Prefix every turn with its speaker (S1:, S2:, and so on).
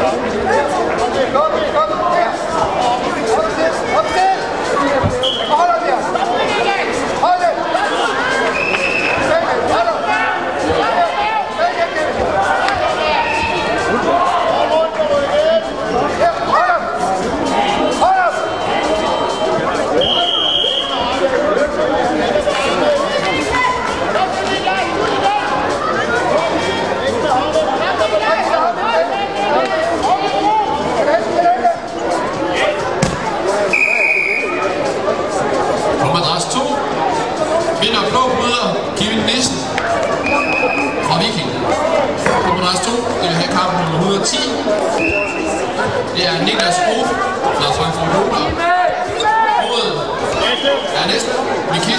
S1: På nummer 110. Det er Niklas Hof fra Frankfurt Oder mod Ernest Mikis